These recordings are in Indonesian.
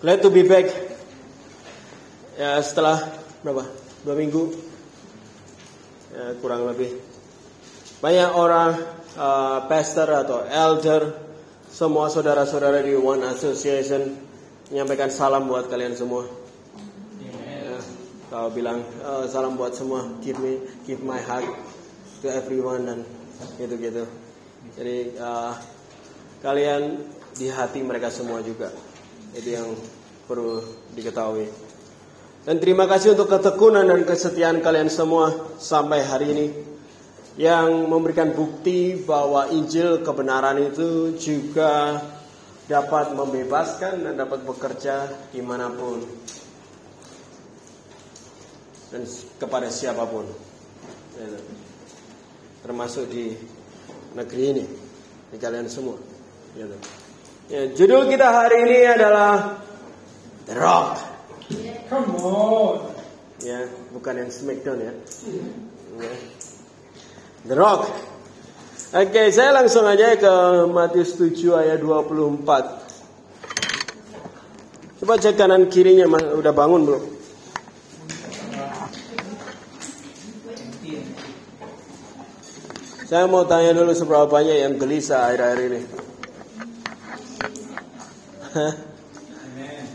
Glad to be back. Ya setelah berapa? Dua minggu. Ya, kurang lebih. Banyak orang uh, pastor atau elder, semua saudara-saudara di One Association menyampaikan salam buat kalian semua. Ya, kalau bilang uh, salam buat semua, give me, give my heart to everyone dan gitu-gitu. Jadi uh, kalian di hati mereka semua juga. Itu yang perlu diketahui. Dan terima kasih untuk ketekunan dan kesetiaan kalian semua sampai hari ini yang memberikan bukti bahwa Injil kebenaran itu juga dapat membebaskan dan dapat bekerja di mana pun dan kepada siapa pun termasuk di negeri ini di kalian semua gitu. Ya, judul kita hari ini adalah The Rock Come on. ya bukan yang Smackdown ya, ya. The Rock Oke, saya langsung aja ke Matius 7 ayat 24. Coba cek kanan kirinya, Mas. udah bangun belum? Saya mau tanya dulu seberapa banyak yang gelisah akhir-akhir ini. Hah?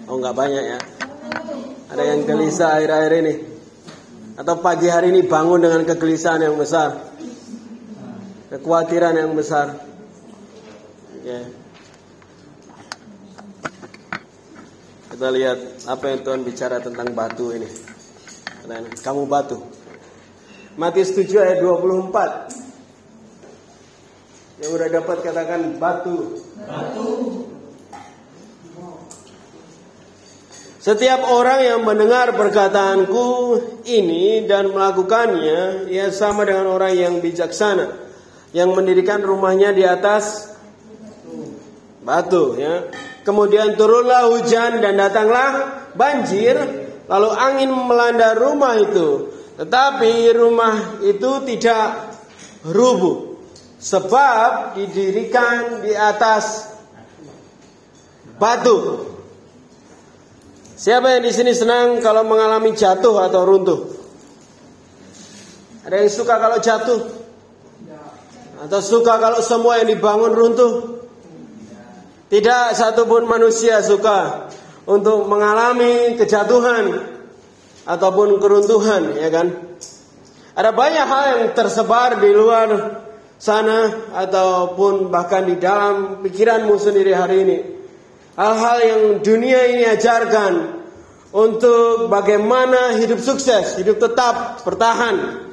oh nggak banyak ya? Ada yang gelisah akhir-akhir ini? Atau pagi hari ini bangun dengan kegelisahan yang besar? Kekhawatiran yang besar? Ya. Kita lihat apa yang Tuhan bicara tentang batu ini. Kamu batu. Matius 7 ayat 24. Yang udah dapat katakan batu. Batu. Setiap orang yang mendengar perkataanku ini dan melakukannya, ia sama dengan orang yang bijaksana yang mendirikan rumahnya di atas batu ya. Kemudian turunlah hujan dan datanglah banjir, lalu angin melanda rumah itu. Tetapi rumah itu tidak rubuh sebab didirikan di atas batu. Siapa yang di sini senang kalau mengalami jatuh atau runtuh? Ada yang suka kalau jatuh? Atau suka kalau semua yang dibangun runtuh? Tidak satupun manusia suka untuk mengalami kejatuhan ataupun keruntuhan, ya kan? Ada banyak hal yang tersebar di luar sana ataupun bahkan di dalam pikiranmu sendiri hari ini. Hal-hal yang dunia ini ajarkan untuk bagaimana hidup sukses, hidup tetap bertahan,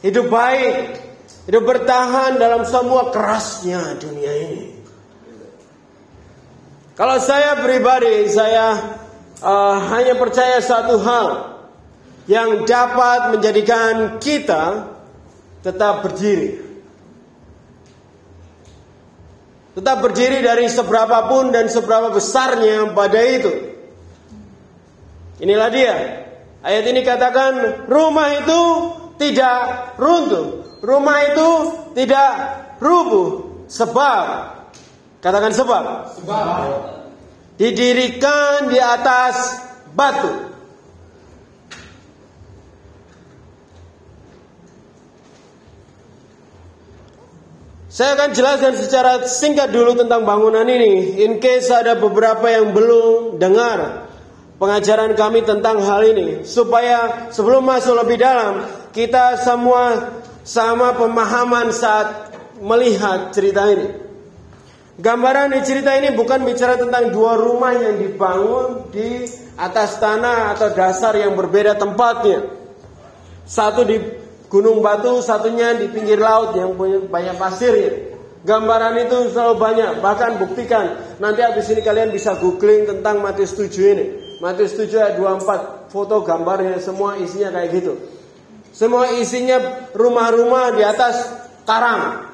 hidup baik, hidup bertahan dalam semua kerasnya dunia ini. Kalau saya pribadi, saya uh, hanya percaya satu hal yang dapat menjadikan kita tetap berdiri. Tetap berdiri dari seberapa pun dan seberapa besarnya badai itu. Inilah dia. Ayat ini katakan rumah itu tidak runtuh. Rumah itu tidak rubuh. Sebab. Katakan sebab. Sebab. Didirikan di atas batu. Saya akan jelaskan secara singkat dulu tentang bangunan ini. In case ada beberapa yang belum dengar pengajaran kami tentang hal ini. Supaya sebelum masuk lebih dalam, kita semua sama pemahaman saat melihat cerita ini. Gambaran di cerita ini bukan bicara tentang dua rumah yang dibangun di atas tanah atau dasar yang berbeda tempatnya. Satu di gunung batu, satunya di pinggir laut yang punya banyak pasirnya. Gambaran itu selalu banyak, bahkan buktikan. Nanti habis ini kalian bisa googling tentang Matius 7 ini. Matius 7 ayat 24, foto gambarnya semua isinya kayak gitu. Semua isinya rumah-rumah di atas karang.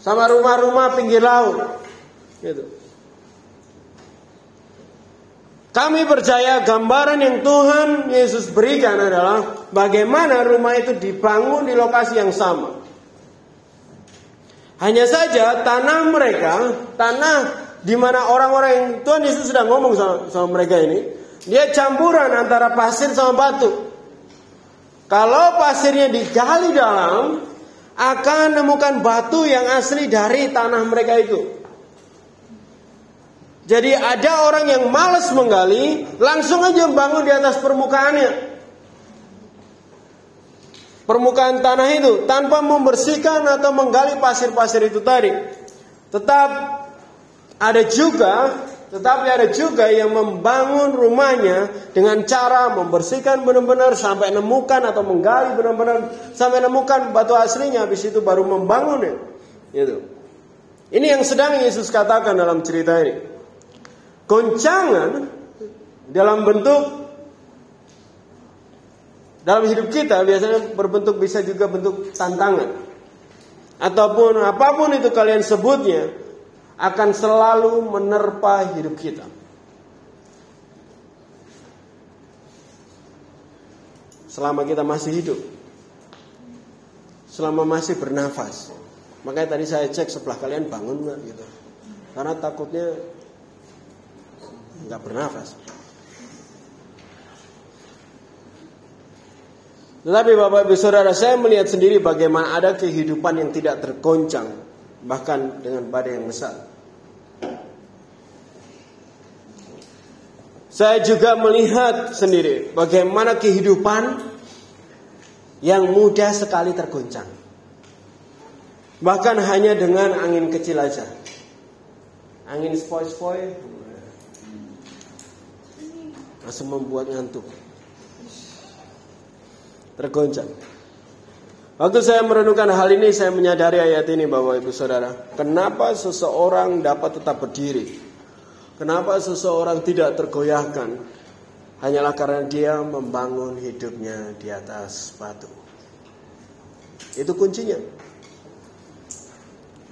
Sama rumah-rumah pinggir laut. Gitu. Kami percaya gambaran yang Tuhan Yesus berikan adalah bagaimana rumah itu dibangun di lokasi yang sama. Hanya saja tanah mereka, tanah di mana orang-orang yang Tuhan Yesus sedang ngomong sama, sama mereka ini, dia campuran antara pasir sama batu. Kalau pasirnya digali dalam, akan menemukan batu yang asli dari tanah mereka itu. Jadi ada orang yang malas menggali, langsung aja bangun di atas permukaannya. Permukaan tanah itu tanpa membersihkan atau menggali pasir-pasir itu tadi. Tetap ada juga, tetapi ada juga yang membangun rumahnya dengan cara membersihkan benar-benar sampai nemukan atau menggali benar-benar sampai nemukan batu aslinya habis itu baru membangunnya. Gitu. Ini yang sedang Yesus katakan dalam cerita ini. Goncangan dalam bentuk dalam hidup kita biasanya berbentuk bisa juga bentuk tantangan. Ataupun apa pun itu kalian sebutnya, akan selalu menerpa hidup kita. Selama kita masih hidup. Selama masih bernafas. Makanya tadi saya cek sebelah kalian bangun nggak gitu. Karena takutnya nggak bernafas. Tetapi Bapak Ibu Saudara, saya melihat sendiri bagaimana ada kehidupan yang tidak tergoncang bahkan dengan badai yang besar. Saya juga melihat sendiri bagaimana kehidupan yang mudah sekali tergoncang. Bahkan hanya dengan angin kecil aja. Angin spoi-spoi langsung membuat ngantuk tergoncang. Waktu saya merenungkan hal ini, saya menyadari ayat ini, Bapak Ibu Saudara. Kenapa seseorang dapat tetap berdiri? Kenapa seseorang tidak tergoyahkan? Hanyalah karena dia membangun hidupnya di atas batu. Itu kuncinya.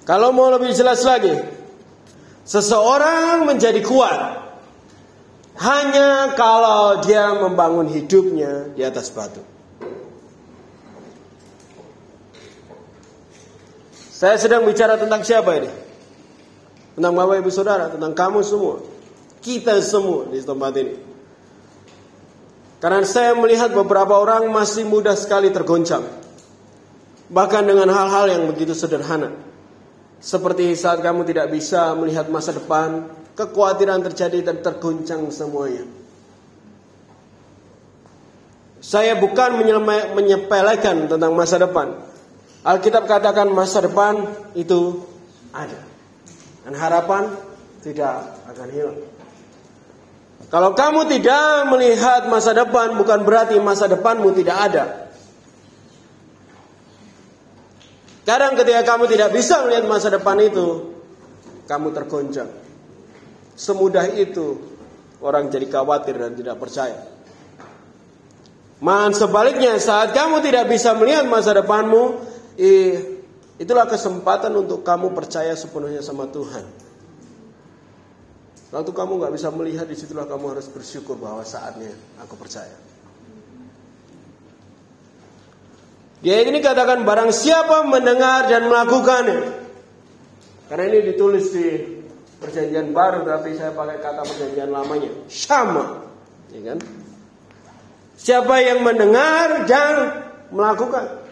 Kalau mau lebih jelas lagi, seseorang menjadi kuat hanya kalau dia membangun hidupnya di atas batu. Saya sedang bicara tentang siapa ini? Tentang Bapak Ibu Saudara, tentang kamu semua. Kita semua di tempat ini. Karena saya melihat beberapa orang masih mudah sekali tergoncang. Bahkan dengan hal-hal yang begitu sederhana. Seperti saat kamu tidak bisa melihat masa depan, kekhawatiran terjadi dan tergoncang semuanya. Saya bukan menyepelekan tentang masa depan. Alkitab katakan masa depan itu ada. Dan harapan tidak akan hilang. Kalau kamu tidak melihat masa depan bukan berarti masa depanmu tidak ada. Kadang ketika kamu tidak bisa melihat masa depan itu, kamu tergoncang. Semudah itu orang jadi khawatir dan tidak percaya. Man sebaliknya saat kamu tidak bisa melihat masa depanmu, itulah kesempatan untuk kamu percaya sepenuhnya sama Tuhan. Waktu kamu nggak bisa melihat di situlah kamu harus bersyukur bahwa saatnya aku percaya. Dia ini katakan barang siapa mendengar dan melakukannya. Karena ini ditulis di perjanjian baru tapi saya pakai kata perjanjian lamanya. Sama. Ya kan? Siapa yang mendengar dan melakukan.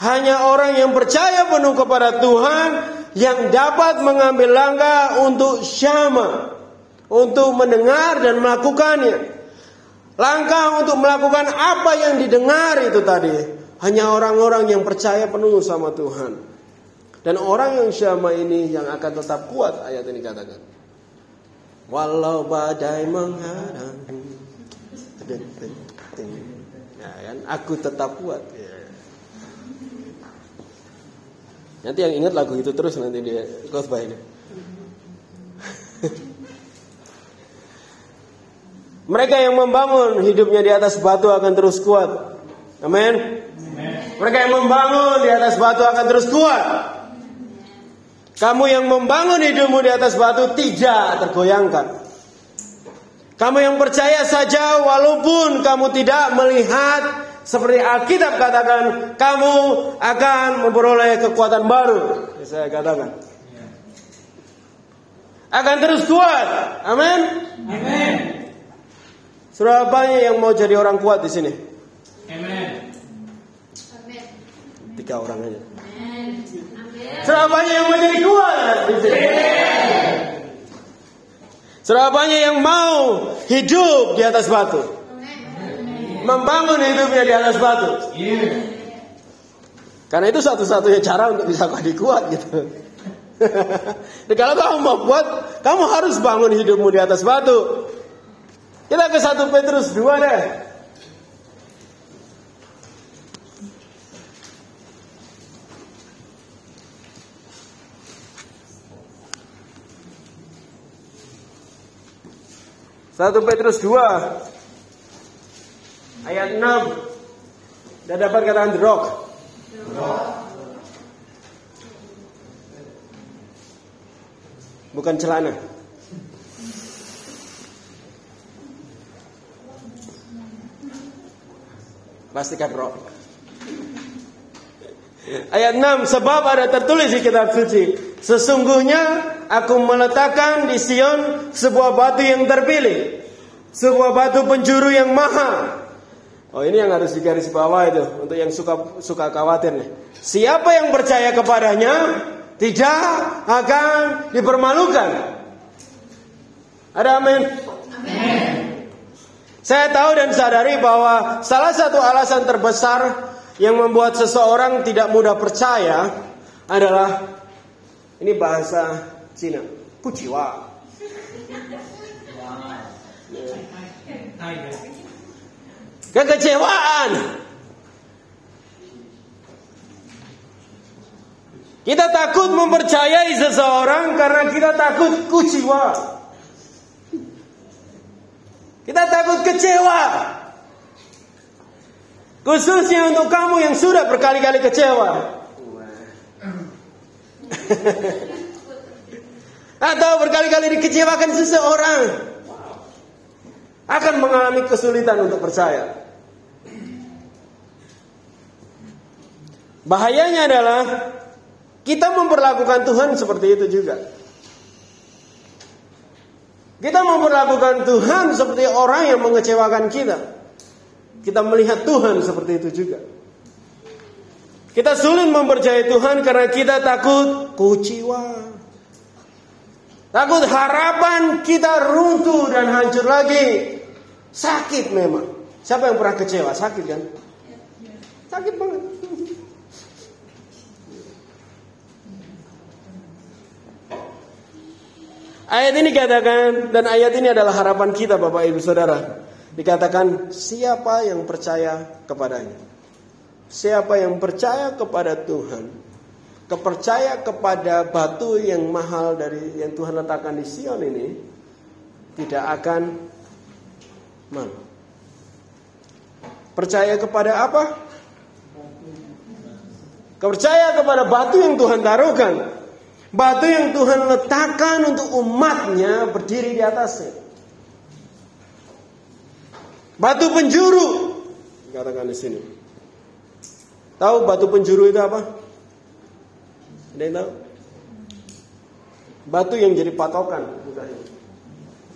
Hanya orang yang percaya penuh kepada Tuhan yang dapat mengambil langkah untuk syama, untuk mendengar dan melakukannya. Langkah untuk melakukan apa yang didengar itu tadi hanya orang-orang yang percaya penuh sama Tuhan. Dan orang yang syama ini yang akan tetap kuat ayat ini katakan. Walau badai menghadang, ya kan, aku tetap kuat. Ya. Nanti yang ingat lagu itu terus nanti dia khotbah ini. Mereka yang membangun hidupnya di atas batu akan terus kuat. Amin. Mereka yang membangun di atas batu akan terus kuat. Kamu yang membangun hidupmu di atas batu tidak tergoyangkan. Kamu yang percaya saja walaupun kamu tidak melihat seperti Alkitab katakan, kamu akan memperoleh kekuatan baru. Saya katakan. akan terus kuat. Amin. Amin. Sudah banyak yang mau jadi orang kuat di sini? Amin. Tiga orang aja. Sudah banyak yang mau jadi kuat banyak yang mau hidup di atas batu. Membangun hidupnya di atas batu. Karena itu satu-satunya cara untuk bisa jadi kuat gitu. Dan kalau kamu mau kuat, kamu harus bangun hidupmu di atas batu. Kita ke satu Petrus 2 deh. Satu Petrus 2 ayat 6 dan dapat katakan the rock. Bukan celana. Pastikan rock. Ayat 6 Sebab ada tertulis di kitab suci Sesungguhnya aku meletakkan di Sion sebuah batu yang terpilih Sebuah batu penjuru yang mahal Oh ini yang harus digaris bawah itu Untuk yang suka suka khawatir nih. Siapa yang percaya kepadanya Tidak akan dipermalukan. Ada amin. Saya tahu dan sadari bahwa Salah satu alasan terbesar yang membuat seseorang tidak mudah percaya adalah ini bahasa Cina, pujiwa. Kekecewaan. Kita takut mempercayai seseorang karena kita takut kuciwa. Kita takut kecewa. Khususnya untuk kamu yang sudah berkali-kali kecewa. Atau berkali-kali dikecewakan seseorang. Akan mengalami kesulitan untuk percaya. Bahayanya adalah kita memperlakukan Tuhan seperti itu juga. Kita memperlakukan Tuhan seperti orang yang mengecewakan kita. Kita melihat Tuhan seperti itu juga. Kita sulit mempercayai Tuhan karena kita takut kuciwa. Takut harapan kita runtuh dan hancur lagi. Sakit memang. Siapa yang pernah kecewa? Sakit kan? Sakit banget. Ayat ini katakan dan ayat ini adalah harapan kita Bapak Ibu Saudara. Dikatakan siapa yang percaya kepadanya. Siapa yang percaya kepada Tuhan, kepercaya kepada batu yang mahal dari yang Tuhan letakkan di Sion ini tidak akan malu. Percaya kepada apa? Percaya kepada batu yang Tuhan taruhkan. Batu yang Tuhan letakkan untuk umatnya berdiri di atasnya. Batu penjuru. Katakan di sini. Tahu batu penjuru itu apa? Ada yang tahu? Batu yang jadi patokan,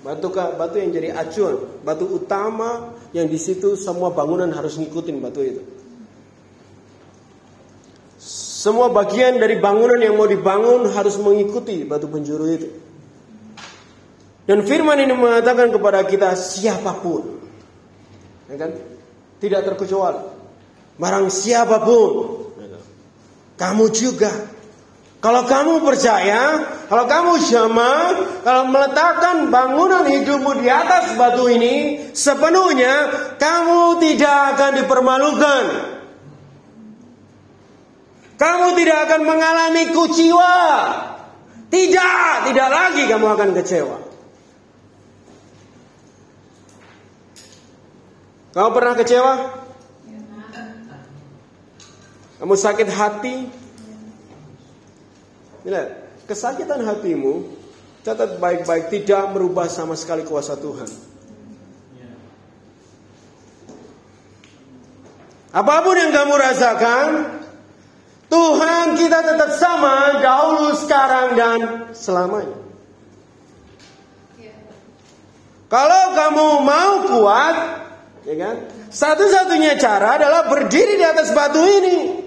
Batu batu yang jadi acuan, batu utama yang di situ semua bangunan harus ngikutin batu itu. Semua bagian dari bangunan yang mau dibangun harus mengikuti batu penjuru itu. Dan firman ini mengatakan kepada kita siapa pun ya kan? Tidak terkecuali. Barang siapa pun, kamu juga. Kalau kamu percaya, kalau kamu sama, kalau meletakkan bangunan hidupmu di atas batu ini sepenuhnya, kamu tidak akan dipermalukan. Kamu tidak akan mengalami kuciwa. Tidak, tidak lagi kamu akan kecewa. Kamu pernah kecewa? Kamu sakit hati? Lihat, kesakitan hatimu catat baik-baik tidak merubah sama sekali kuasa Tuhan. Apa pun yang kamu rasakan, Tuhan kita tetap sama dahulu, sekarang dan selamanya. Kalau kamu mau kuat, ya kan? Satu-satunya cara adalah berdiri di atas batu ini.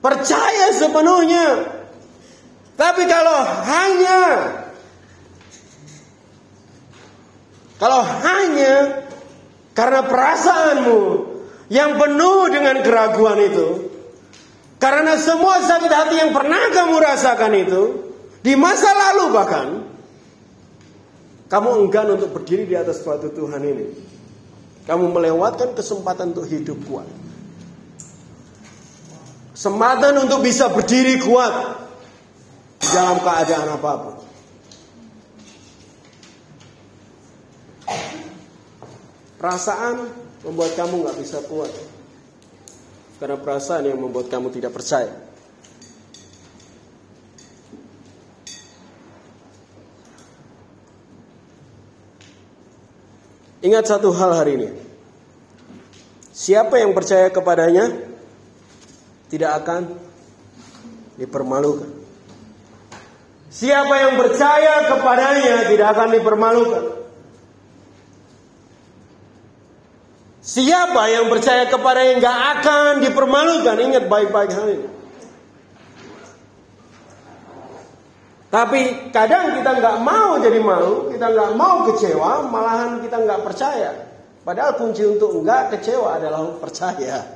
Percaya sepenuhnya. Tapi kalau hanya kalau hanya karena perasaanmu yang penuh dengan keraguan itu, karena semua sakit hati yang pernah kamu rasakan itu, di masa lalu bahkan, kamu enggan untuk berdiri di atas batu Tuhan ini. Kamu melewatkan kesempatan untuk hidup kuat. Kesempatan untuk bisa berdiri kuat dalam keadaan apa pun. Perasaan membuat kamu nggak bisa kuat. Karena perasaan yang membuat kamu tidak percaya. Ingat satu hal hari ini. Siapa yang percaya kepadanya tidak akan dipermalukan. Siapa yang percaya kepadanya tidak akan dipermalukan. Siapa yang percaya kepadanya nggak akan dipermalukan. Ingat baik-baik hal ini. Tapi kadang kita nggak mau jadi malu, kita nggak mau kecewa, malahan kita nggak percaya. Padahal kunci untuk nggak kecewa adalah percaya.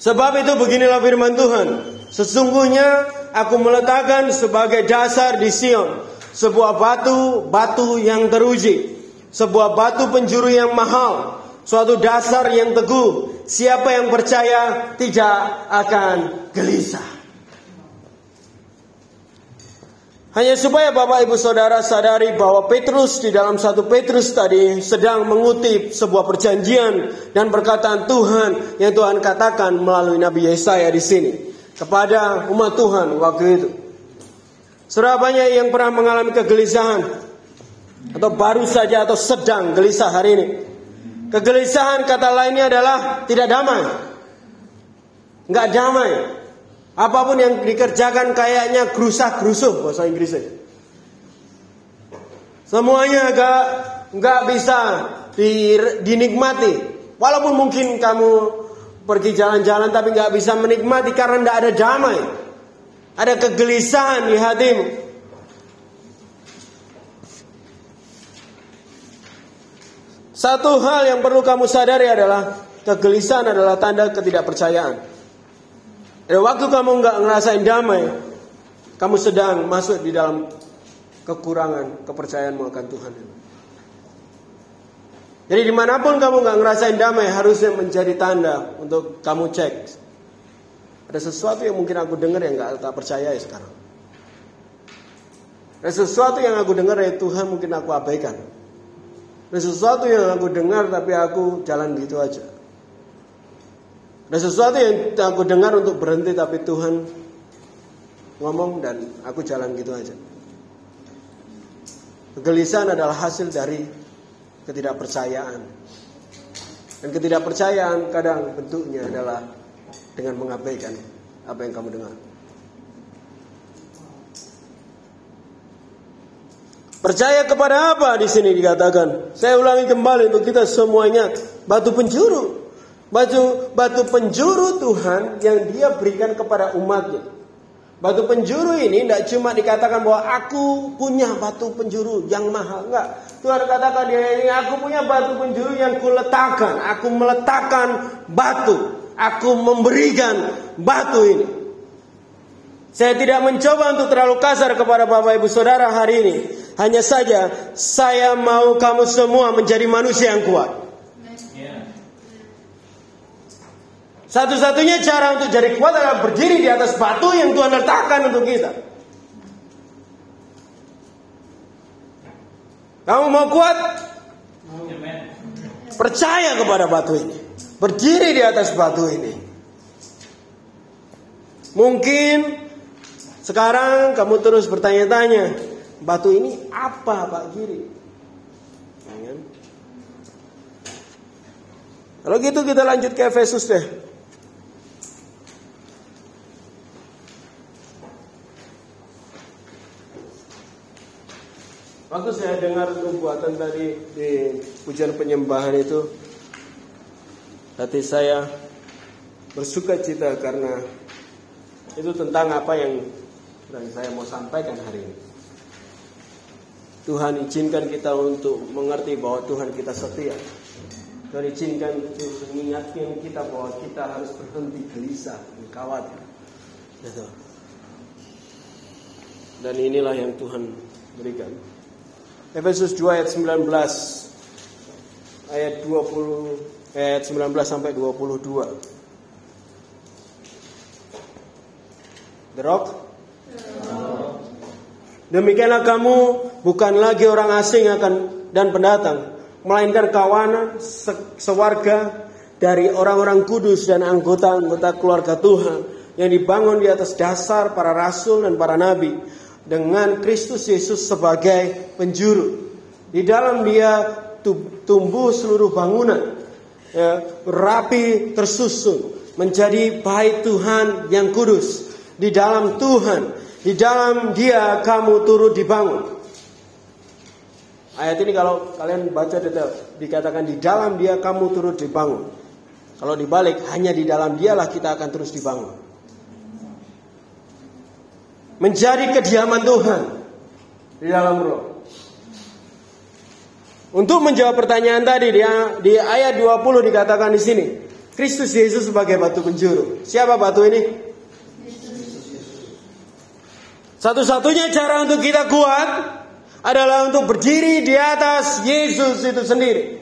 Sebab itu beginilah firman Tuhan. Sesungguhnya aku meletakkan sebagai dasar di Sion sebuah batu, batu yang teruji, sebuah batu penjuru yang mahal, suatu dasar yang teguh. Siapa yang percaya tidak akan gelisah. Hanya supaya Bapak Ibu Saudara sadari bahwa Petrus di dalam satu Petrus tadi sedang mengutip sebuah perjanjian dan perkataan Tuhan yang Tuhan katakan melalui Nabi Yesaya di sini kepada umat Tuhan waktu itu. Saudara yang pernah mengalami kegelisahan atau baru saja atau sedang gelisah hari ini. Kegelisahan kata lainnya adalah tidak damai. Enggak damai. Apa pun yang dikerjakan kayaknya gerusah-gerusuh bahasa Inggrisnya. Semuanya agak nggak bisa di, dinikmati. Walaupun mungkin kamu pergi jalan-jalan tapi nggak bisa menikmati karena nggak ada damai. Ada kegelisahan di hatimu. Satu hal yang perlu kamu sadari adalah kegelisahan adalah tanda ketidakpercayaan. Dan waktu kamu nggak ngerasain damai, kamu sedang masuk di dalam kekurangan kepercayaanmu akan Tuhan. Jadi di mana pun kamu nggak ngerasain damai, harusnya menjadi tanda untuk kamu cek. Ada sesuatu yang mungkin aku dengar yang nggak tak percaya ya sekarang. Ada sesuatu yang aku dengar ya Tuhan mungkin aku abaikan. Ada sesuatu yang aku dengar tapi aku jalan gitu aja. Ada sesuatu yang aku dengar untuk berhenti tapi Tuhan ngomong dan aku jalan gitu aja. Kegelisahan adalah hasil dari ketidakpercayaan. Dan ketidakpercayaan kadang bentuknya adalah dengan mengabaikan apa yang kamu dengar. Percaya kepada apa di sini dikatakan? Saya ulangi kembali untuk kita semua ingat batu penjuru. Batu batu penjuru Tuhan yang Dia berikan kepada umatnya. Batu penjuru ini tidak cuma dikatakan bahwa aku punya batu penjuru yang mahal, enggak. Tuhan katakan dia ini aku punya batu penjuru yang kuletakkan, aku meletakkan batu, aku memberikan batu ini. Saya tidak mencoba untuk terlalu kasar kepada Bapak Ibu Saudara hari ini. Hanya saja saya mau kamu semua menjadi manusia yang kuat. Satu-satunya cara untuk jadi kuat adalah berdiri di atas batu yang Tuhan letakkan untuk kita. Kamu mau kuat? Percaya kepada batu ini. Berdiri di atas batu ini. Mungkin sekarang kamu terus bertanya-tanya, batu ini apa Pak Giri? Ya kan? Kalau gitu kita lanjut ke Efesus deh. Waktu saya dengar nubuatan tadi di pujian penyembahan itu, hati saya bersuka cita karena itu tentang apa yang dan saya mau sampaikan hari ini. Tuhan izinkan kita untuk mengerti bahwa Tuhan kita setia. Dan izinkan untuk mengingatkan kita bahwa kita harus berhenti gelisah dan khawatir. Gitu. Dan inilah yang Tuhan berikan. Efesus 2 ayat 19 ayat 20 ayat 19 sampai 22. The Rock? Demikianlah kamu bukan lagi orang asing akan dan pendatang, melainkan kawanan se sewarga dari orang-orang kudus dan anggota-anggota keluarga Tuhan yang dibangun di atas dasar para rasul dan para nabi dengan Kristus Yesus sebagai penjuru. Di dalam dia tumbuh seluruh bangunan ya, rapi tersusun menjadi bait Tuhan yang kudus. Di dalam Tuhan, di dalam dia kamu turut dibangun. Ayat ini kalau kalian baca detail dikatakan di dalam dia kamu turut dibangun. Kalau dibalik hanya di dalam dialah kita akan terus dibangun menjadi kediaman Tuhan di dalam roh. Untuk menjawab pertanyaan tadi di, di ayat 20 dikatakan di sini, Kristus Yesus sebagai batu penjuru. Siapa batu ini? Satu-satunya cara untuk kita kuat adalah untuk berdiri di atas Yesus itu sendiri.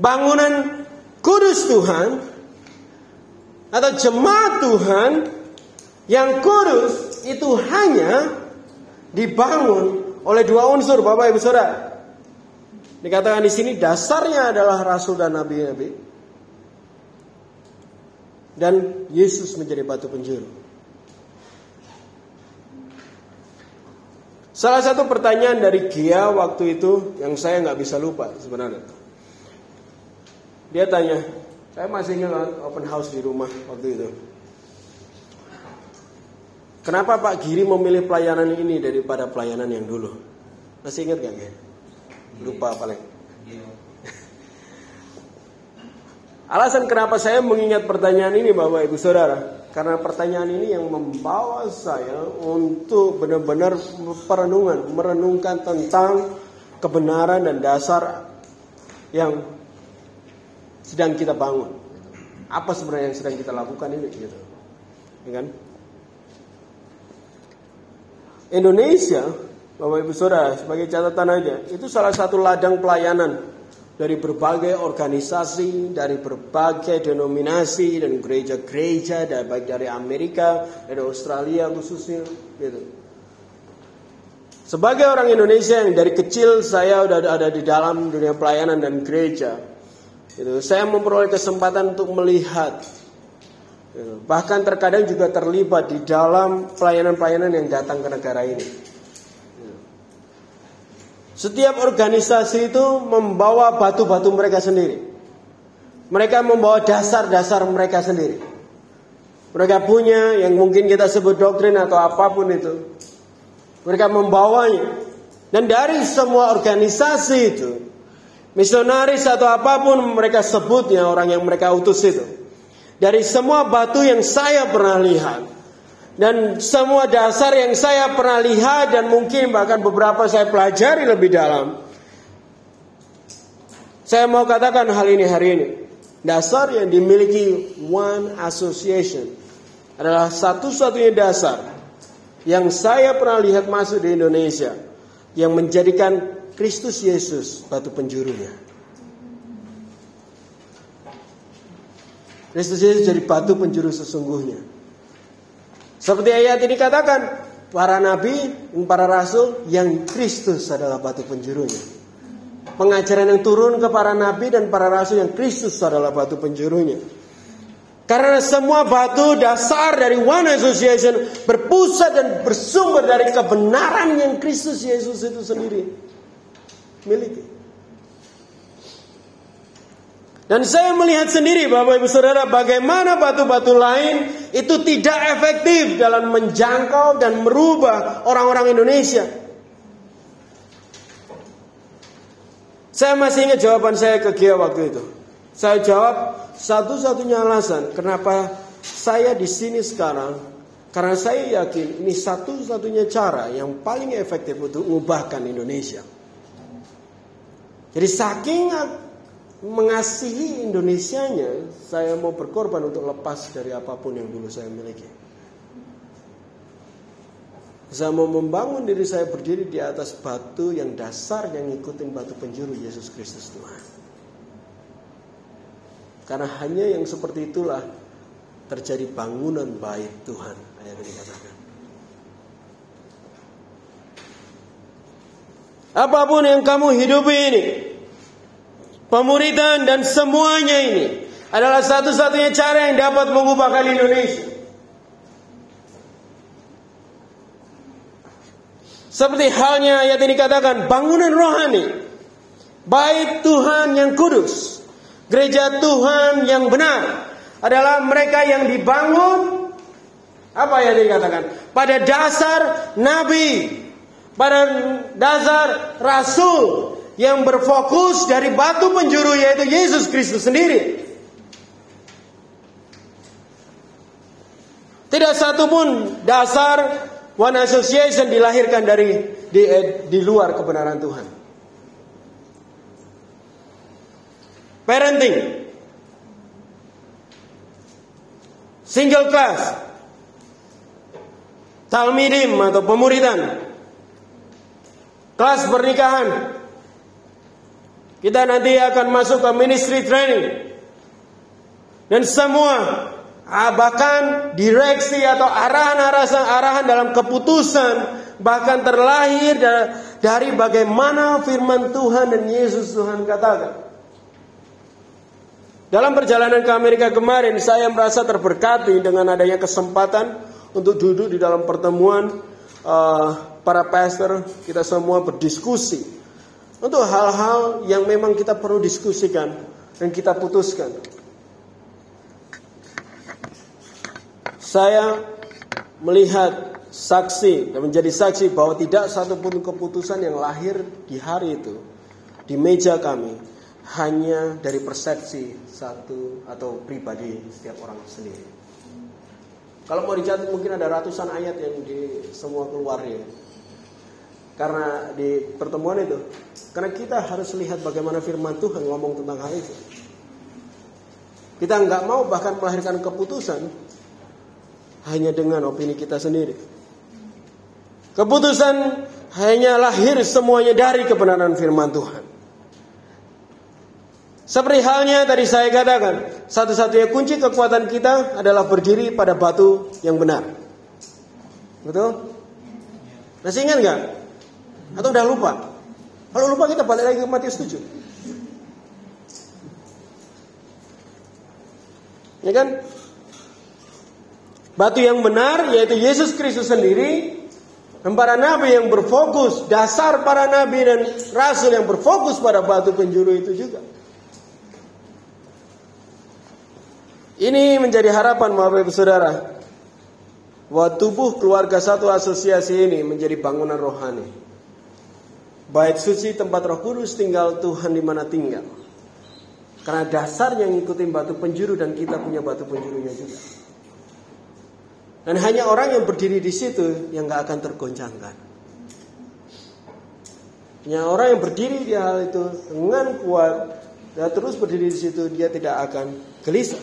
Bangunan kudus Tuhan atau jemaat Tuhan yang kudus itu hanya dibangun oleh dua unsur, Bapak Ibu Saudara. Dikatakan di sini dasarnya adalah rasul dan nabi-nabi. Dan Yesus menjadi batu penjuru. Salah satu pertanyaan dari Gia waktu itu yang saya nggak bisa lupa sebenarnya. Dia tanya, saya masih ingat open house di rumah waktu itu. Kenapa Pak Giri memilih pelayanan ini daripada pelayanan yang dulu? Masih ingat gak ya? Lupa paling. Alasan kenapa saya mengingat pertanyaan ini Bapak Ibu Saudara Karena pertanyaan ini yang membawa saya untuk benar-benar perenungan Merenungkan tentang kebenaran dan dasar yang sedang kita bangun Apa sebenarnya yang sedang kita lakukan ini gitu. Ya kan? Indonesia, Bapak Ibu Saudara, sebagai catatan aja, itu salah satu ladang pelayanan dari berbagai organisasi, dari berbagai denominasi dan gereja-gereja, baik dari Amerika, dari Australia khususnya, gitu. Sebagai orang Indonesia yang dari kecil saya udah ada di dalam dunia pelayanan dan gereja, gitu, saya memperoleh kesempatan untuk melihat bahkan terkadang juga terlibat di dalam pelayanan-pelayanan yang datang ke negara ini. Ya. Setiap organisasi itu membawa batu-batu mereka sendiri. Mereka membawa dasar-dasar mereka sendiri. Mereka punya yang mungkin kita sebut doktrin atau apa pun itu. Mereka membawanya. Dan dari semua organisasi itu, misionaris atau apa pun mereka sebutnya orang yang mereka utus itu dari semua batu yang saya pernah lihat dan semua dasar yang saya pernah lihat dan mungkin bahkan beberapa saya pelajari lebih dalam. Saya mau katakan hal ini hari ini. Dasar yang dimiliki One Association adalah satu-satunya dasar yang saya pernah lihat masuk di Indonesia yang menjadikan Kristus Yesus batu penjurunya. Kristus Yesus jadi batu penjuru sesungguhnya. Seperti ayat ini katakan, para nabi dan para rasul yang Kristus adalah batu penjurunya. Pengajaran yang turun ke para nabi dan para rasul yang Kristus adalah batu penjurunya. Karena semua batu dasar dari One Association berpusat dan bersumber dari kebenaran yang Kristus Yesus itu sendiri miliki. Dan saya melihat sendiri Bapak Ibu Saudara bagaimana batu-batu lain itu tidak efektif dalam menjangkau dan merubah orang-orang Indonesia. Saya masih ingat jawaban saya ke Gia waktu itu. Saya jawab satu-satunya alasan kenapa saya di sini sekarang karena saya yakin ini satu-satunya cara yang paling efektif untuk mengubahkan Indonesia. Jadi saking mengasihi Indonesianya, saya mau berkorban untuk lepas dari apa pun yang dulu saya miliki. Saya mau membangun diri saya berdiri di atas batu yang dasar yang ngikutin batu penjuru Yesus Kristus Tuhan. Karena hanya yang seperti itulah terjadi bangunan baik Tuhan. Ayat yang dikatakan. Apa pun yang kamu hidupi ini, Pemuridan dan semuanya ini adalah satu-satunya cara yang dapat mengubahkan Indonesia. Seperti halnya ayat ini katakan bangunan rohani. Baik Tuhan yang kudus. Gereja Tuhan yang benar. Adalah mereka yang dibangun. Apa yang dikatakan? Pada dasar nabi. Pada dasar rasul yang berfokus dari batu penjuru yaitu Yesus Kristus sendiri. Tidak satu pun dasar One Association dilahirkan dari di, eh, di luar kebenaran Tuhan. Parenting, single class, talmidim atau pemuridan, kelas pernikahan, kita nanti akan masuk ke ministry training. Dan semua ah, bahkan direksi atau arahan-arahan arahan dalam keputusan bahkan terlahir dari bagaimana firman Tuhan dan Yesus Tuhan katakan. Dalam perjalanan ke Amerika kemarin saya merasa terberkati dengan adanya kesempatan untuk duduk di dalam pertemuan uh, para pastor kita semua berdiskusi untuk hal-hal yang memang kita perlu diskusikan dan kita putuskan. Saya melihat saksi dan menjadi saksi bahwa tidak satu pun keputusan yang lahir di hari itu di meja kami hanya dari persepsi satu atau pribadi setiap orang sendiri. Kalau mau dicatat mungkin ada ratusan ayat yang di semua keluarnya. Karena di pertemuan itu, karena kita harus lihat bagaimana firman Tuhan ngomong tentang hal itu. Kita nggak mau bahkan melahirkan keputusan hanya dengan opini kita sendiri. Keputusan hanya lahir semuanya dari kebenaran firman Tuhan. Seperti halnya tadi saya katakan, satu-satunya kunci kekuatan kita adalah berdiri pada batu yang benar. Betul? Masih ingat nggak? Atau udah lupa? Kalau lupa kita balik lagi ke Matius 7. Ya kan? Batu yang benar yaitu Yesus Kristus sendiri dan para nabi yang berfokus dasar para nabi dan rasul yang berfokus pada batu penjuru itu juga. Ini menjadi harapan Bapak Ibu Saudara. Bahwa tubuh keluarga satu asosiasi ini menjadi bangunan rohani. Bait suci tempat roh kudus tinggal Tuhan di mana tinggal. Karena dasarnya ngikutin batu penjuru dan kita punya batu penjurunya juga. Dan hanya orang yang berdiri di situ yang gak akan tergoncangkan. Hanya orang yang berdiri di hal itu dengan kuat dan terus berdiri di situ dia tidak akan gelisah.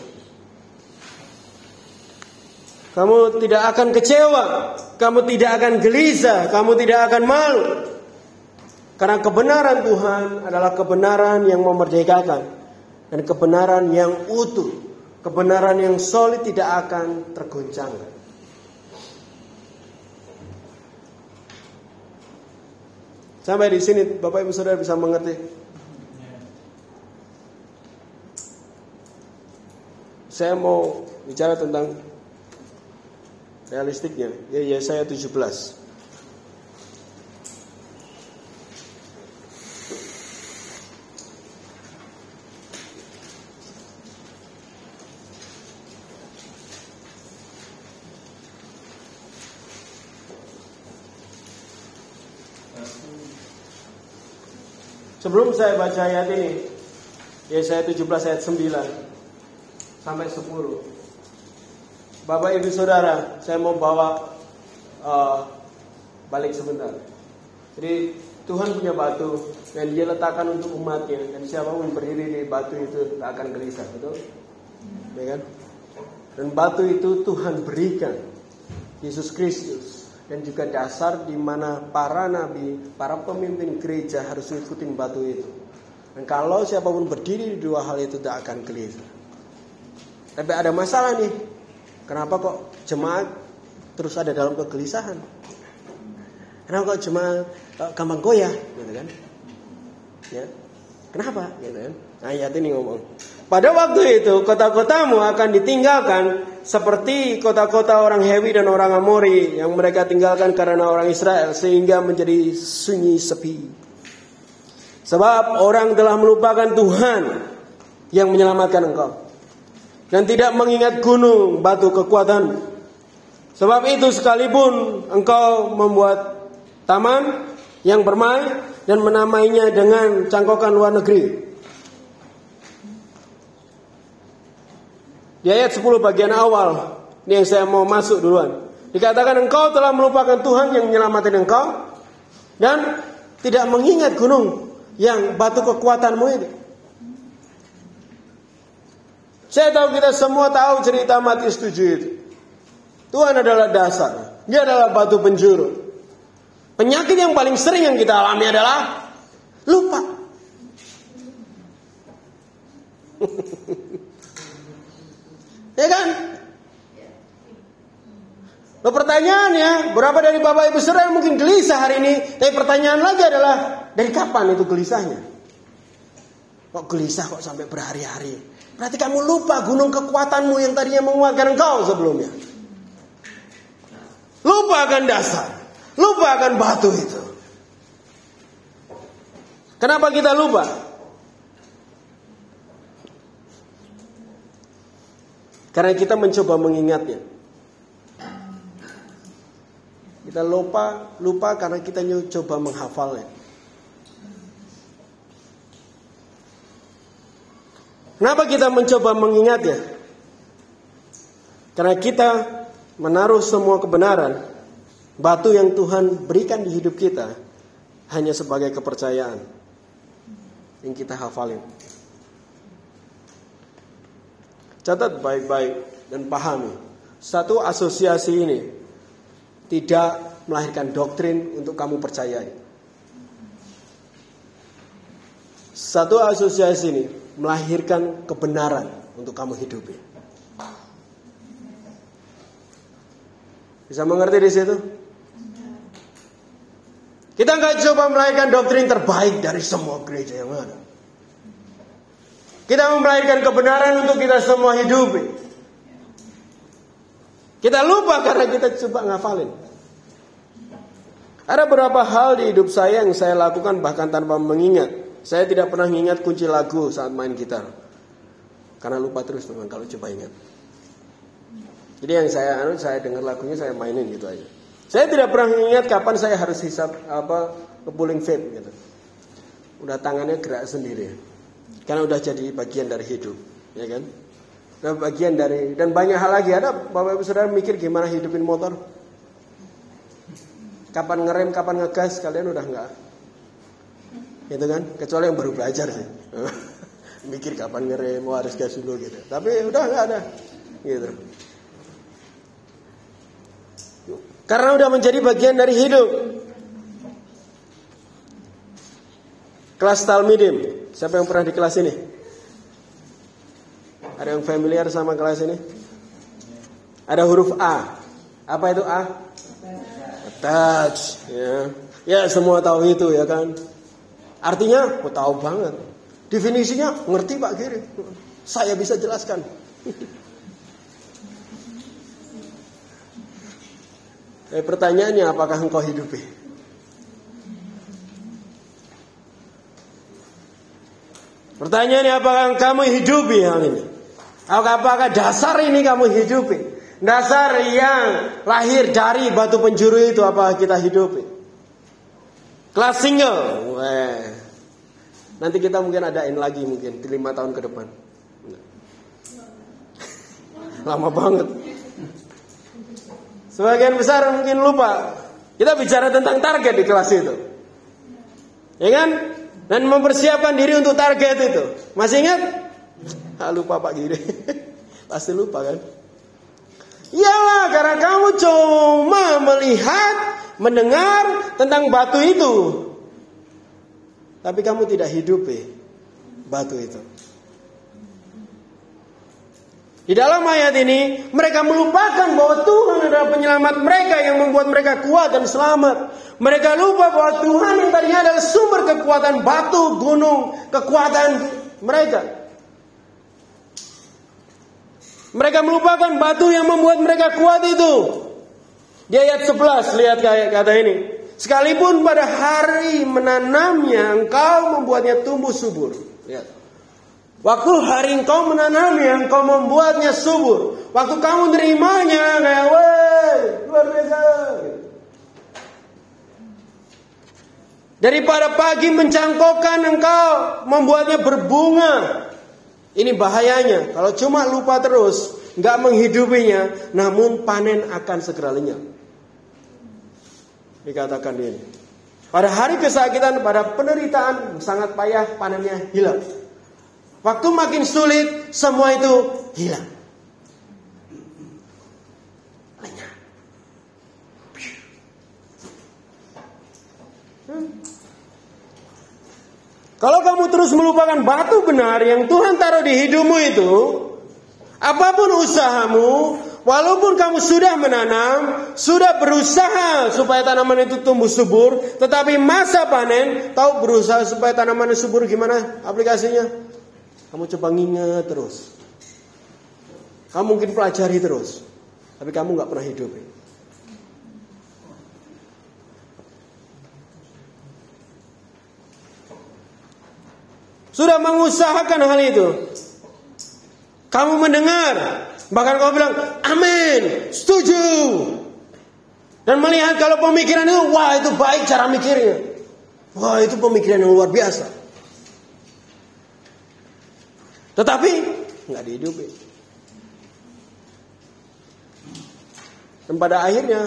Kamu tidak akan kecewa, kamu tidak akan gelisah, kamu tidak akan malu. Karena kebenaran Tuhan adalah kebenaran yang memerdekakan dan kebenaran yang utuh kebenaran yang solid tidak akan tergoncang. Sampai di sini Bapak Ibu Saudara bisa mengerti. Saya mau bicara tentang realistiknya. Ya, ya saya 17. Sebelum saya baca ayat ini, ya saya 17 ayat 9 sampai 10. Bapak Ibu Saudara, saya mau bawa uh, balik sebentar. Jadi Tuhan punya batu dan dia letakkan untuk umatnya dan siapa pun berdiri di batu itu tak akan gelisah, betul? Ya kan? Dan batu itu Tuhan berikan Yesus Kristus dan juga dasar di mana para nabi, para pemimpin gereja harus ngikutin batu itu. Dan kalau siapa pun berdiri di dua hal itu tidak akan gelisah. Tapi ada masalah nih. Kenapa kok jemaat terus ada dalam kegelisahan? Kenapa kok jemaat gampang goyah, gitu kan? Ya. Kenapa? Gitu kan? Ayat ini ngomong. Pada waktu itu kota-kotamu akan ditinggalkan seperti kota-kota orang Hewi dan orang Amori yang mereka tinggalkan karena orang Israel sehingga menjadi sunyi sepi. Sebab orang telah melupakan Tuhan yang menyelamatkan engkau dan tidak mengingat gunung batu kekuatan. Sebab itu sekalipun engkau membuat taman yang bermain dan menamainya dengan cangkokan luar negeri, Di ayat 10 bagian awal, ini yang saya mau masuk duluan. Dikatakan engkau telah melupakan Tuhan yang menyelamatkan engkau dan tidak mengingat gunung yang batu kekuatanmu ini. Saya tahu kita semua tahu cerita Matius 7 itu. Tuhan adalah dasar. Dia adalah batu penjuru. Penyakit yang paling sering yang kita alami adalah lupa. Ya kan? Lo pertanyaannya, berapa dari Bapak Ibu Saudara mungkin gelisah hari ini? Tapi pertanyaan lagi adalah, dari kapan itu gelisahnya? Kok gelisah kok sampai berhari-hari? Berarti kamu lupa gunung kekuatanmu yang tadinya menguatkan engkau sebelumnya. Lupa akan dasar. Lupa akan batu itu. Kenapa kita lupa? Karena kita mencoba mengingatnya. Kita lupa, lupa karena kita coba menghafalnya. Kenapa kita mencoba mengingatnya? Karena kita menaruh semua kebenaran, batu yang Tuhan berikan di hidup kita hanya sebagai kepercayaan yang kita hafalin. Catat baik-baik dan pahami. Satu asosiasi ini tidak melahirkan doktrin untuk kamu percayai. Satu asosiasi ini melahirkan kebenaran untuk kamu hidupi. Bisa mengerti di situ? Kita nggak coba melahirkan doktrin terbaik dari semua gereja yang ada. Kita melahirkan kebenaran untuk kita semua hidup. Kita lupa karena kita coba ngafalin. Ada beberapa hal di hidup saya yang saya lakukan bahkan tanpa mengingat. Saya tidak pernah mengingat kunci lagu saat main gitar. Karena lupa terus memang kalau coba ingat. Jadi yang saya anu saya dengar lagunya saya mainin gitu aja. Saya tidak pernah mengingat kapan saya harus hisap apa pulling vape gitu. Udah tangannya gerak sendiri. Karena udah jadi bagian dari hidup, ya kan? Dan bagian dari dan banyak hal lagi ada Bapak Ibu Saudara mikir gimana hidupin motor? Kapan ngerem, kapan ngegas, kalian udah enggak? Gitu kan? Kecuali yang baru belajar sih. mikir kapan ngerem, mau harus gas dulu gitu. Tapi udah enggak ada. Gitu. Karena udah menjadi bagian dari hidup. Kelas Talmidim. Siapa yang pernah di kelas ini? Ada yang familiar sama kelas ini? Ada huruf A. Apa itu A? Attach. Ya. ya semua tahu itu ya kan. Artinya, oh, tahu banget. Definisinya ngerti Pak Giri. Saya bisa jelaskan. Eh, pertanyaannya apakah engkau hidupi? Pertanyaannya apakah kamu hidupi hal ini? Apakah dasar ini kamu hidupi? Dasar yang lahir dari batu penjuru itu apa kita hidupi? Kelas single. Weh. Nanti kita mungkin adain lagi mungkin lima tahun ke depan. Lama banget. Sebagian besar mungkin lupa. Kita bicara tentang target di kelas itu. Ya kan? Dan mempersiapkan diri untuk target itu. Masih ingat? Ah, lupa Pak Giri. Pasti lupa kan? Iyalah karena kamu cuma melihat, mendengar tentang batu itu. Tapi kamu tidak hidupi batu itu. Di dalam ayat ini, mereka melupakan bahwa Tuhan adalah penyelamat mereka yang membuat mereka kuat dan selamat. Mereka lupa bahwa Tuhan yang tadinya adalah sumber kekuatan batu, gunung, kekuatan mereka. Mereka melupakan batu yang membuat mereka kuat itu. Di ayat 11, lihat kata ini. Sekalipun pada hari menanamnya, engkau membuatnya tumbuh subur. Lihat. Waktu hari engkau menanamnya, engkau membuatnya subur. Waktu kamu nerimanya, kayak weh, luar biasa. Daripada pagi mencangkokkan engkau membuatnya berbunga. Ini bahayanya. Kalau cuma lupa terus, nggak menghidupinya, namun panen akan segera lenyap. Dikatakan ini. Pada hari kesakitan, pada penderitaan sangat payah, panennya hilang. Waktu makin sulit, semua itu hilang. Kalau kamu terus melupakan batu benar yang Tuhan taruh di hidupmu itu, apa pun usahamu, walaupun kamu sudah menanam, sudah berusaha supaya tanaman itu tumbuh subur, tetapi masa panen, tahu berusaha supaya tanaman subur gimana aplikasinya? Kamu coba nginget terus. Kamu mungkin pelajari terus. Tapi kamu nggak pernah hidup. Sudah mengusahakan hal itu. Kamu mendengar. Bahkan kamu bilang, amin, setuju. Dan melihat kalau pemikiran itu, wah itu baik cara mikirnya. Wah itu pemikiran yang luar biasa. Tetapi nggak dihidupi. Dan pada akhirnya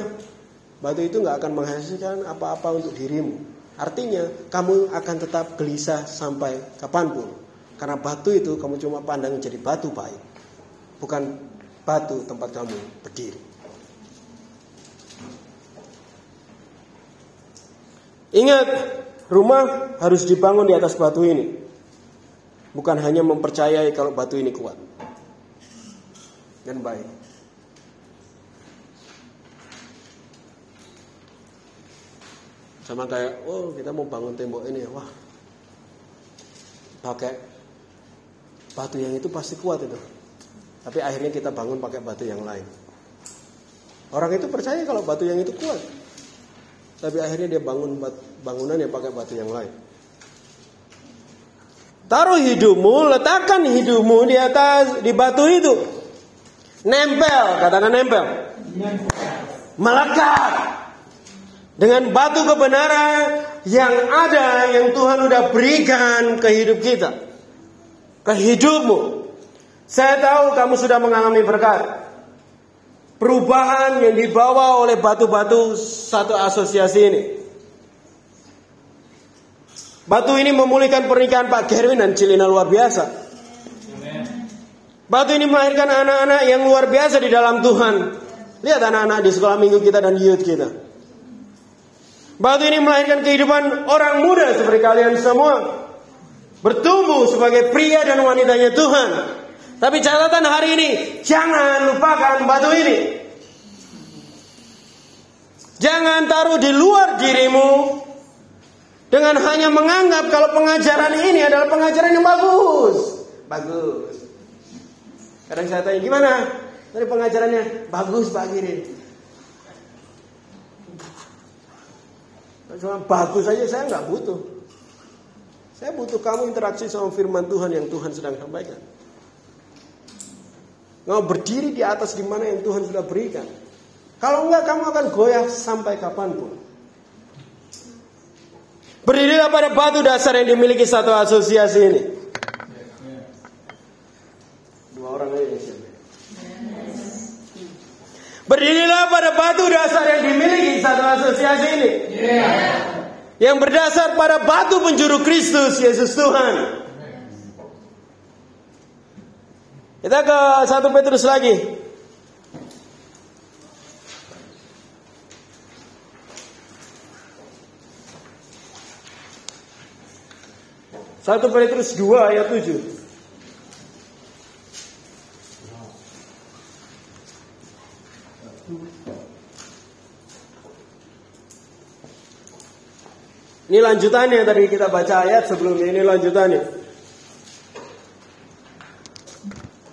batu itu nggak akan menghasilkan apa-apa untuk dirimu. Artinya kamu akan tetap gelisah sampai kapan pun. Karena batu itu kamu cuma pandang jadi batu baik. Bukan batu tempat kamu berdiri. Ingat, rumah harus dibangun di atas batu ini. Bukan hanya mempercayai kalau batu ini kuat dan baik. Sama kayak, oh kita mau bangun tembok ini, wah pakai batu yang itu pasti kuat itu. Tapi akhirnya kita bangun pakai batu yang lain. Orang itu percaya kalau batu yang itu kuat. Tapi akhirnya dia bangun bangunan yang pakai batu yang lain. Taruh hidupmu, letakkan hidupmu di atas di batu itu. Nempel, katakan nempel. Melekat dengan batu kebenaran yang ada yang Tuhan udah berikan ke hidup kita. Ke hidupmu. Saya tahu kamu sudah mengalami berkat. Perubahan yang dibawa oleh batu-batu satu asosiasi ini. Batu ini memulihkan pernikahan Pak Gerwin dan Cilina luar biasa. Batu ini melahirkan anak-anak yang luar biasa di dalam Tuhan. Lihat anak-anak di sekolah minggu kita dan youth kita. Batu ini melahirkan kehidupan orang muda seperti kalian semua. Bertumbuh sebagai pria dan wanitanya Tuhan. Tapi catatan hari ini, jangan lupakan batu ini. Jangan taruh di luar dirimu dengan hanya menganggap kalau pengajaran ini adalah pengajaran yang bagus. Bagus. Kadang saya tanya, gimana? Dari pengajarannya, bagus Pak Girin. Cuma bagus saja saya nggak butuh. Saya butuh kamu interaksi sama firman Tuhan yang Tuhan sedang sampaikan. Nggak berdiri di atas di mana yang Tuhan sudah berikan. Kalau enggak kamu akan goyah sampai kapan pun. Berdirilah pada batu dasar yang dimiliki satu asosiasi ini. Dua orang ini siapa? Berdirilah pada batu dasar yang dimiliki satu asosiasi ini. Yang berdasar pada batu penjuru Kristus Yesus Tuhan. Kita ke satu Petrus lagi. Satu Petrus 2 ayat 7. Ini lanjutannya tadi kita baca ayat sebelumnya ini lanjutannya.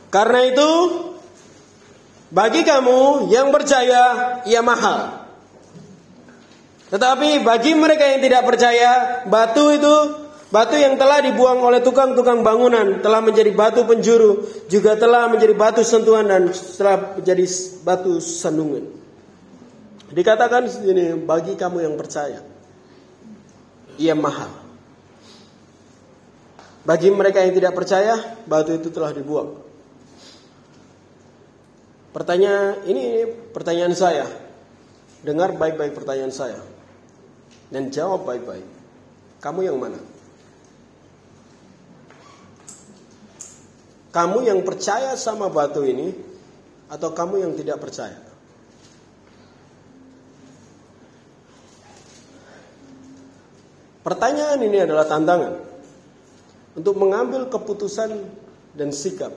Karena itu bagi kamu yang percaya ia mahal. Tetapi bagi mereka yang tidak percaya, batu itu Batu yang telah dibuang oleh tukang-tukang bangunan telah menjadi batu penjuru, juga telah menjadi batu sentuhan dan telah menjadi batu sandungan. Dikatakan ini bagi kamu yang percaya, ia mahal. Bagi mereka yang tidak percaya, batu itu telah dibuang. Pertanyaan ini, ini pertanyaan saya. Dengar baik-baik pertanyaan saya dan jawab baik-baik. Kamu yang mana? Kamu yang percaya sama batu ini atau kamu yang tidak percaya? Pertanyaan ini adalah tantangan untuk mengambil keputusan dan sikap.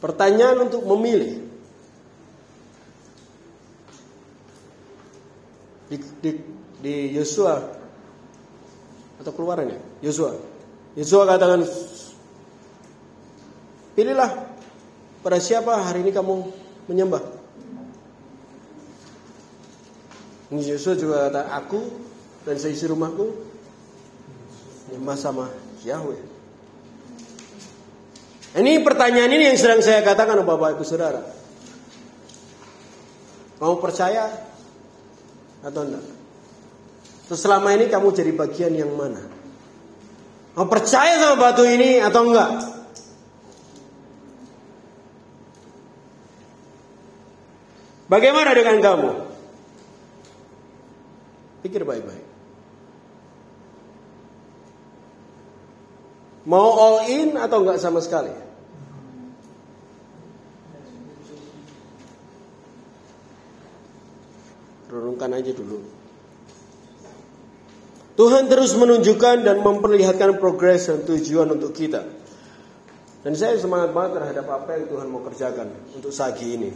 Pertanyaan untuk memilih. Di, di, di Yosua atau keluaran ya? Yosua. Yosua katakan, pilihlah pada siapa hari ini kamu menyembah. Yosua juga kata, aku dan seisi rumahku menyembah sama Yahweh. Ini pertanyaan ini yang sedang saya katakan Bapak Ibu Saudara. Mau percaya atau enggak? Selama ini kamu jadi bagian yang mana? Mau percaya sama batu ini atau enggak? Bagaimana dengan kamu? Pikir baik-baik. Mau all in atau enggak sama sekali? Renungkan aja dulu. Tuhan terus menunjukkan dan memperlihatkan progres dan tujuan untuk kita. Dan saya semangat banget terhadap apa yang Tuhan mau kerjakan untuk sagi ini.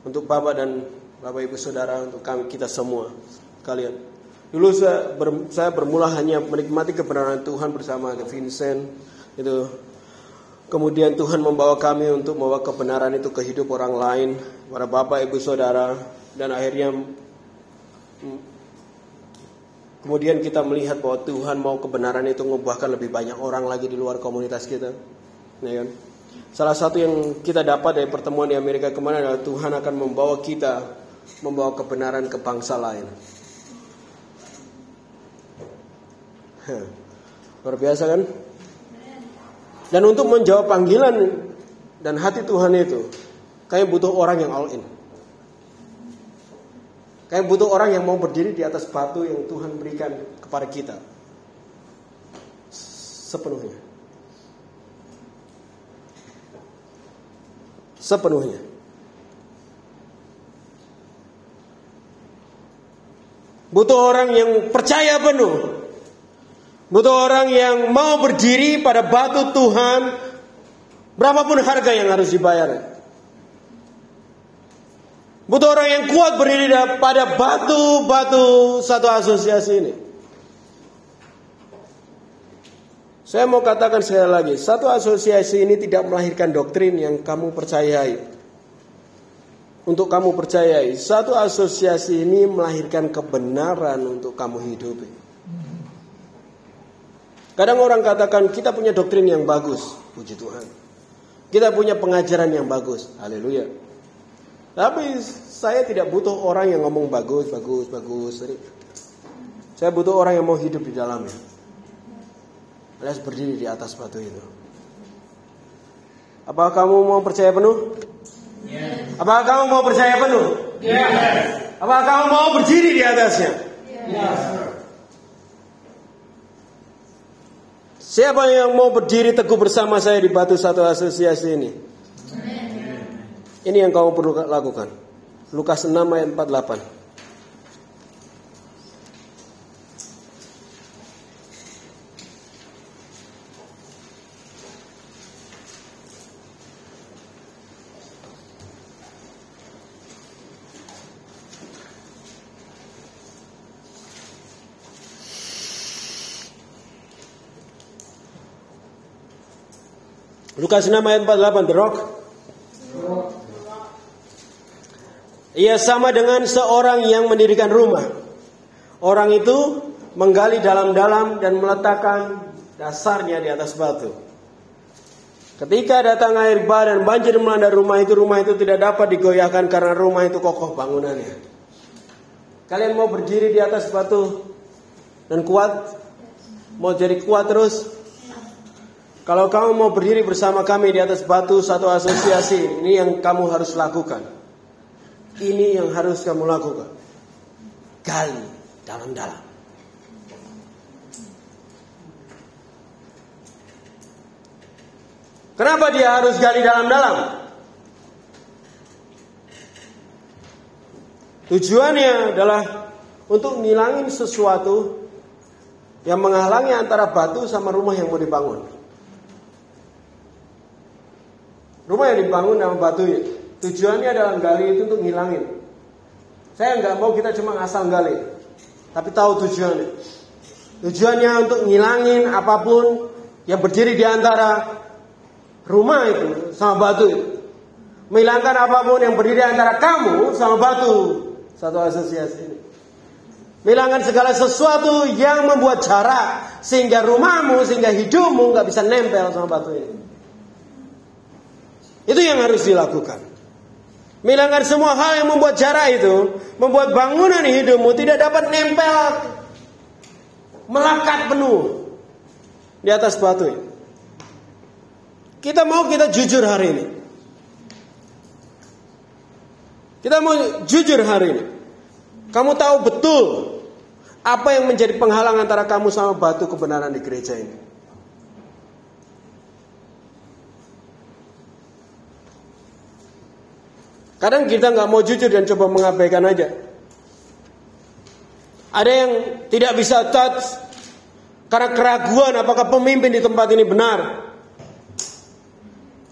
Untuk Bapak dan Bapak Ibu Saudara, untuk kami kita semua kalian. Dulu saya, ber, saya bermula hanya menikmati kebenaran Tuhan bersama Vincent itu. Kemudian Tuhan membawa kami untuk membawa kebenaran itu ke hidup orang lain, para Bapak Ibu Saudara, dan akhirnya Kemudian kita melihat bahwa Tuhan mau kebenaran itu membuahkan lebih banyak orang lagi di luar komunitas kita. Ya kan? Salah satu yang kita dapat dari pertemuan di Amerika kemarin adalah Tuhan akan membawa kita membawa kebenaran ke bangsa lain. Luar biasa kan? Dan untuk menjawab panggilan dan hati Tuhan itu, kayak butuh orang yang all in. Kayak butuh orang yang mau berdiri di atas batu yang Tuhan berikan kepada kita. Sepenuhnya. Sepenuhnya. Butuh orang yang percaya penuh Butuh orang yang mau berdiri pada batu Tuhan, berapapun harga yang harus dibayar. Butuh orang yang kuat berdiri pada batu-batu satu asosiasi ini. Saya mau katakan sekali lagi, satu asosiasi ini tidak melahirkan doktrin yang kamu percayai. Untuk kamu percayai, satu asosiasi ini melahirkan kebenaran untuk kamu hidupi. Kadang orang katakan kita punya doktrin yang bagus, puji Tuhan. Kita punya pengajaran yang bagus, haleluya. Tapi saya tidak butuh orang yang ngomong bagus, bagus, bagus. Saya butuh orang yang mau hidup di dalamnya. Alias berdiri di atas batu itu. Apakah kamu mau percaya penuh? Yes. Apakah kamu mau percaya penuh? Yes. Apakah kamu mau berdiri di atasnya? Yes. Siapa yang mau berdiri teguh bersama saya di batu satu asosiasi ini? Ini yang kamu perlu lakukan. Lukas 6 ayat 48. Lukas 6 ayat 48 The Rock. Ia sama dengan seorang yang mendirikan rumah. Orang itu menggali dalam-dalam dan meletakkan dasarnya di atas batu. Ketika datang air bah dan banjir melanda rumah itu, rumah itu tidak dapat digoyahkan karena rumah itu kokoh bangunannya. Kalian mau berdiri di atas batu dan kuat? Mau jadi kuat terus? Kalau kamu mau berdiri bersama kami di atas batu satu asosiasi, ini yang kamu harus lakukan. Ini yang harus kamu lakukan. Gali dalam-dalam. Kenapa dia harus gali dalam-dalam? Tujuannya adalah untuk ngilangin sesuatu yang menghalangi antara batu sama rumah yang mau dibangun. Rumah yang dibangun dengan batu ya. Tujuannya adalah gali itu untuk ngilangin. Saya nggak mau kita cuma asal gali, tapi tahu tujuannya. Tujuannya untuk ngilangin apa pun yang berdiri di antara rumah itu sama batu itu. Menghilangkan apa pun yang berdiri antara kamu sama batu satu asosiasi ini. Menghilangkan segala sesuatu yang membuat jarak sehingga rumahmu, sehingga hidupmu nggak bisa nempel sama batu ini. Itu yang harus dilakukan. Menghilangkan semua hal yang membuat jarak itu, membuat bangunan hidupmu tidak dapat nempel melekat penuh di atas batu ini. Kita mau kita jujur hari ini. Kita mau jujur hari ini. Kamu tahu betul apa yang menjadi penghalang antara kamu sama batu kebenaran di gereja ini. Kadang kita nggak mau jujur dan coba mengabaikan aja. Ada yang tidak bisa touch karena keraguan apakah pemimpin di tempat ini benar.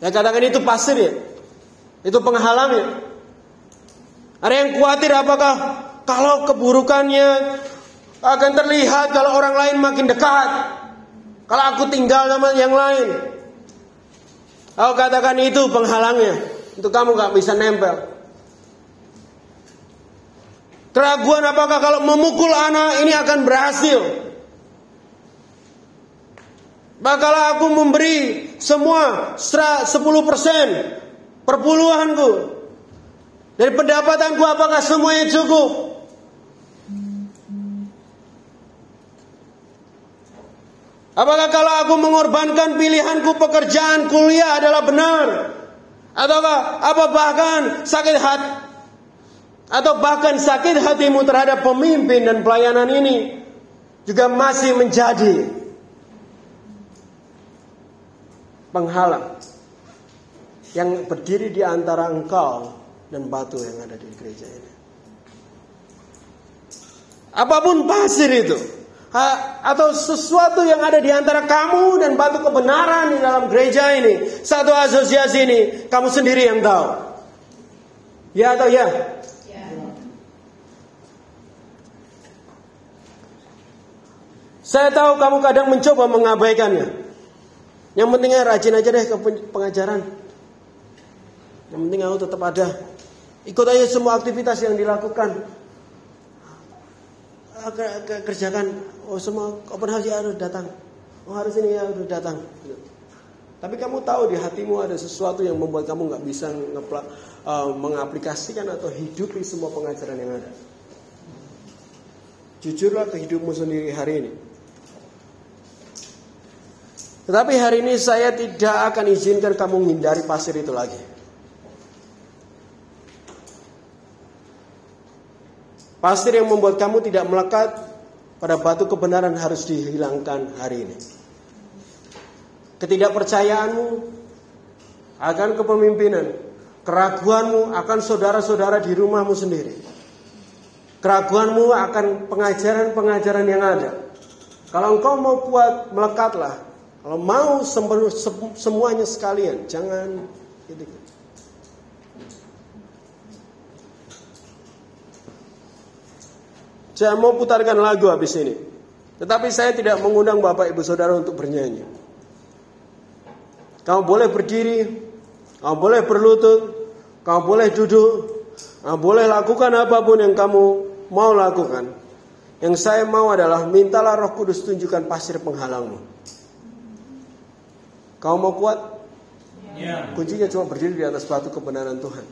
Ya katakan itu pasir ya. Itu penghalangnya. Ada yang khawatir apakah kalau keburukannya akan terlihat kalau orang lain makin dekat. Kalau aku tinggal sama yang lain. Aku katakan itu penghalangnya. Itu kamu gak bisa nempel. Keraguan apakah kalau memukul anak ini akan berhasil? Bakal aku memberi semua 10% perpuluhanku. Dari pendapatanku apakah semuanya cukup? Apakah kalau aku mengorbankan pilihanku pekerjaan kuliah adalah benar? Ataukah apa bahkan sakit hati atau bahkan sakit hatimu terhadap pemimpin dan pelayanan ini juga masih menjadi penghalang yang berdiri di antara engkau dan batu yang ada di gereja ini. Apa pun pasir itu, atau sesuatu yang ada di antara kamu dan batu kebenaran di dalam gereja ini, satu asosiasi ini, kamu sendiri yang tahu. Ya atau ya? ya. Saya tahu kamu kadang mencoba mengabaikannya. Yang pentingnya rajin aja deh ke pengajaran. Yang penting kamu tetap ada. Ikut aja semua aktivitas yang dilakukan. Kerjakan oh semua open house ya harus datang. Oh harus ini ya harus datang. Tapi kamu tahu di hatimu ada sesuatu yang membuat kamu nggak bisa uh, mengaplikasikan atau hidupi semua pengajaran yang ada. Jujurlah ke hidupmu sendiri hari ini. Tetapi hari ini saya tidak akan izinkan kamu menghindari pasir itu lagi. Pasir yang membuat kamu tidak melekat pada batu kebenaran harus dihilangkan hari ini. Ketidakpercayaanmu akan kepemimpinan, keraguanmu akan saudara-saudara di rumahmu sendiri. Keraguanmu akan pengajaran-pengajaran yang ada. Kalau engkau mau kuat, melekatlah. Kalau mau semuanya sekalian, jangan gitu. Saya mau putarkan lagu habis ini. Tetapi saya tidak mengundang Bapak Ibu Saudara untuk bernyanyi. Kamu boleh berdiri, kamu boleh berlutut, kamu boleh duduk, kamu boleh lakukan apa pun yang kamu mau lakukan. Yang saya mau adalah mintalah Roh Kudus tunjukkan pasir penghalangmu. Kamu mau kuat? Ya. Kuncinya cuma berdiri di atas batu kebenaran Tuhan.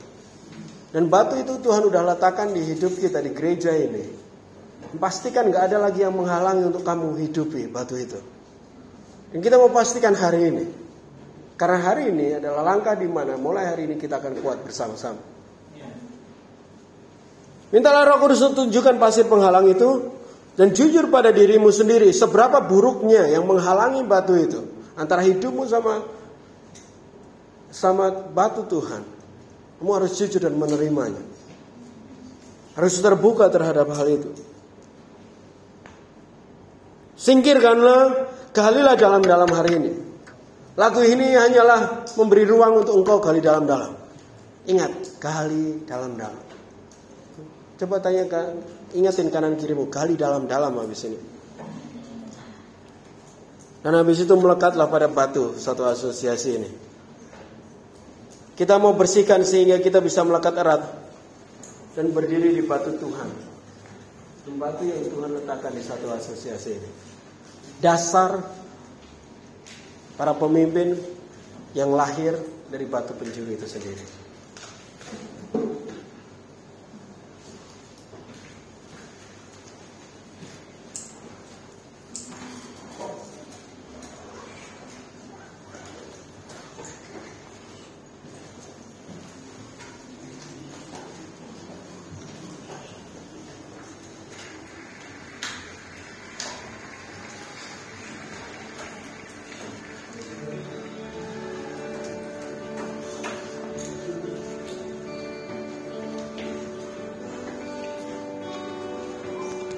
Dan batu itu Tuhan udah letakkan di hidup kita di gereja ini. Pastikan nggak ada lagi yang menghalangi untuk kamu hidupi batu itu. Dan kita mau pastikan hari ini. Karena hari ini adalah langkah di mana mulai hari ini kita akan kuat bersama-sama. Mintalah roh kudus tunjukkan pasir penghalang itu. Dan jujur pada dirimu sendiri. Seberapa buruknya yang menghalangi batu itu. Antara hidupmu sama sama batu Tuhan. Kamu harus jujur dan menerimanya. Harus terbuka terhadap hal itu. Singkirkanlah, galilah dalam-dalam hari ini. Lagu ini hanyalah memberi ruang untuk engkau gali dalam-dalam. Ingat, gali dalam-dalam. Coba tanyakan, ingatin kanan kirimu, gali dalam-dalam habis ini. Dan habis itu melekatlah pada batu satu asosiasi ini. Kita mau bersihkan sehingga kita bisa melekat erat dan berdiri di batu Tuhan. Batu yang Tuhan letakkan di satu asosiasi ini dasar para pemimpin yang lahir dari batu penjuru itu sendiri.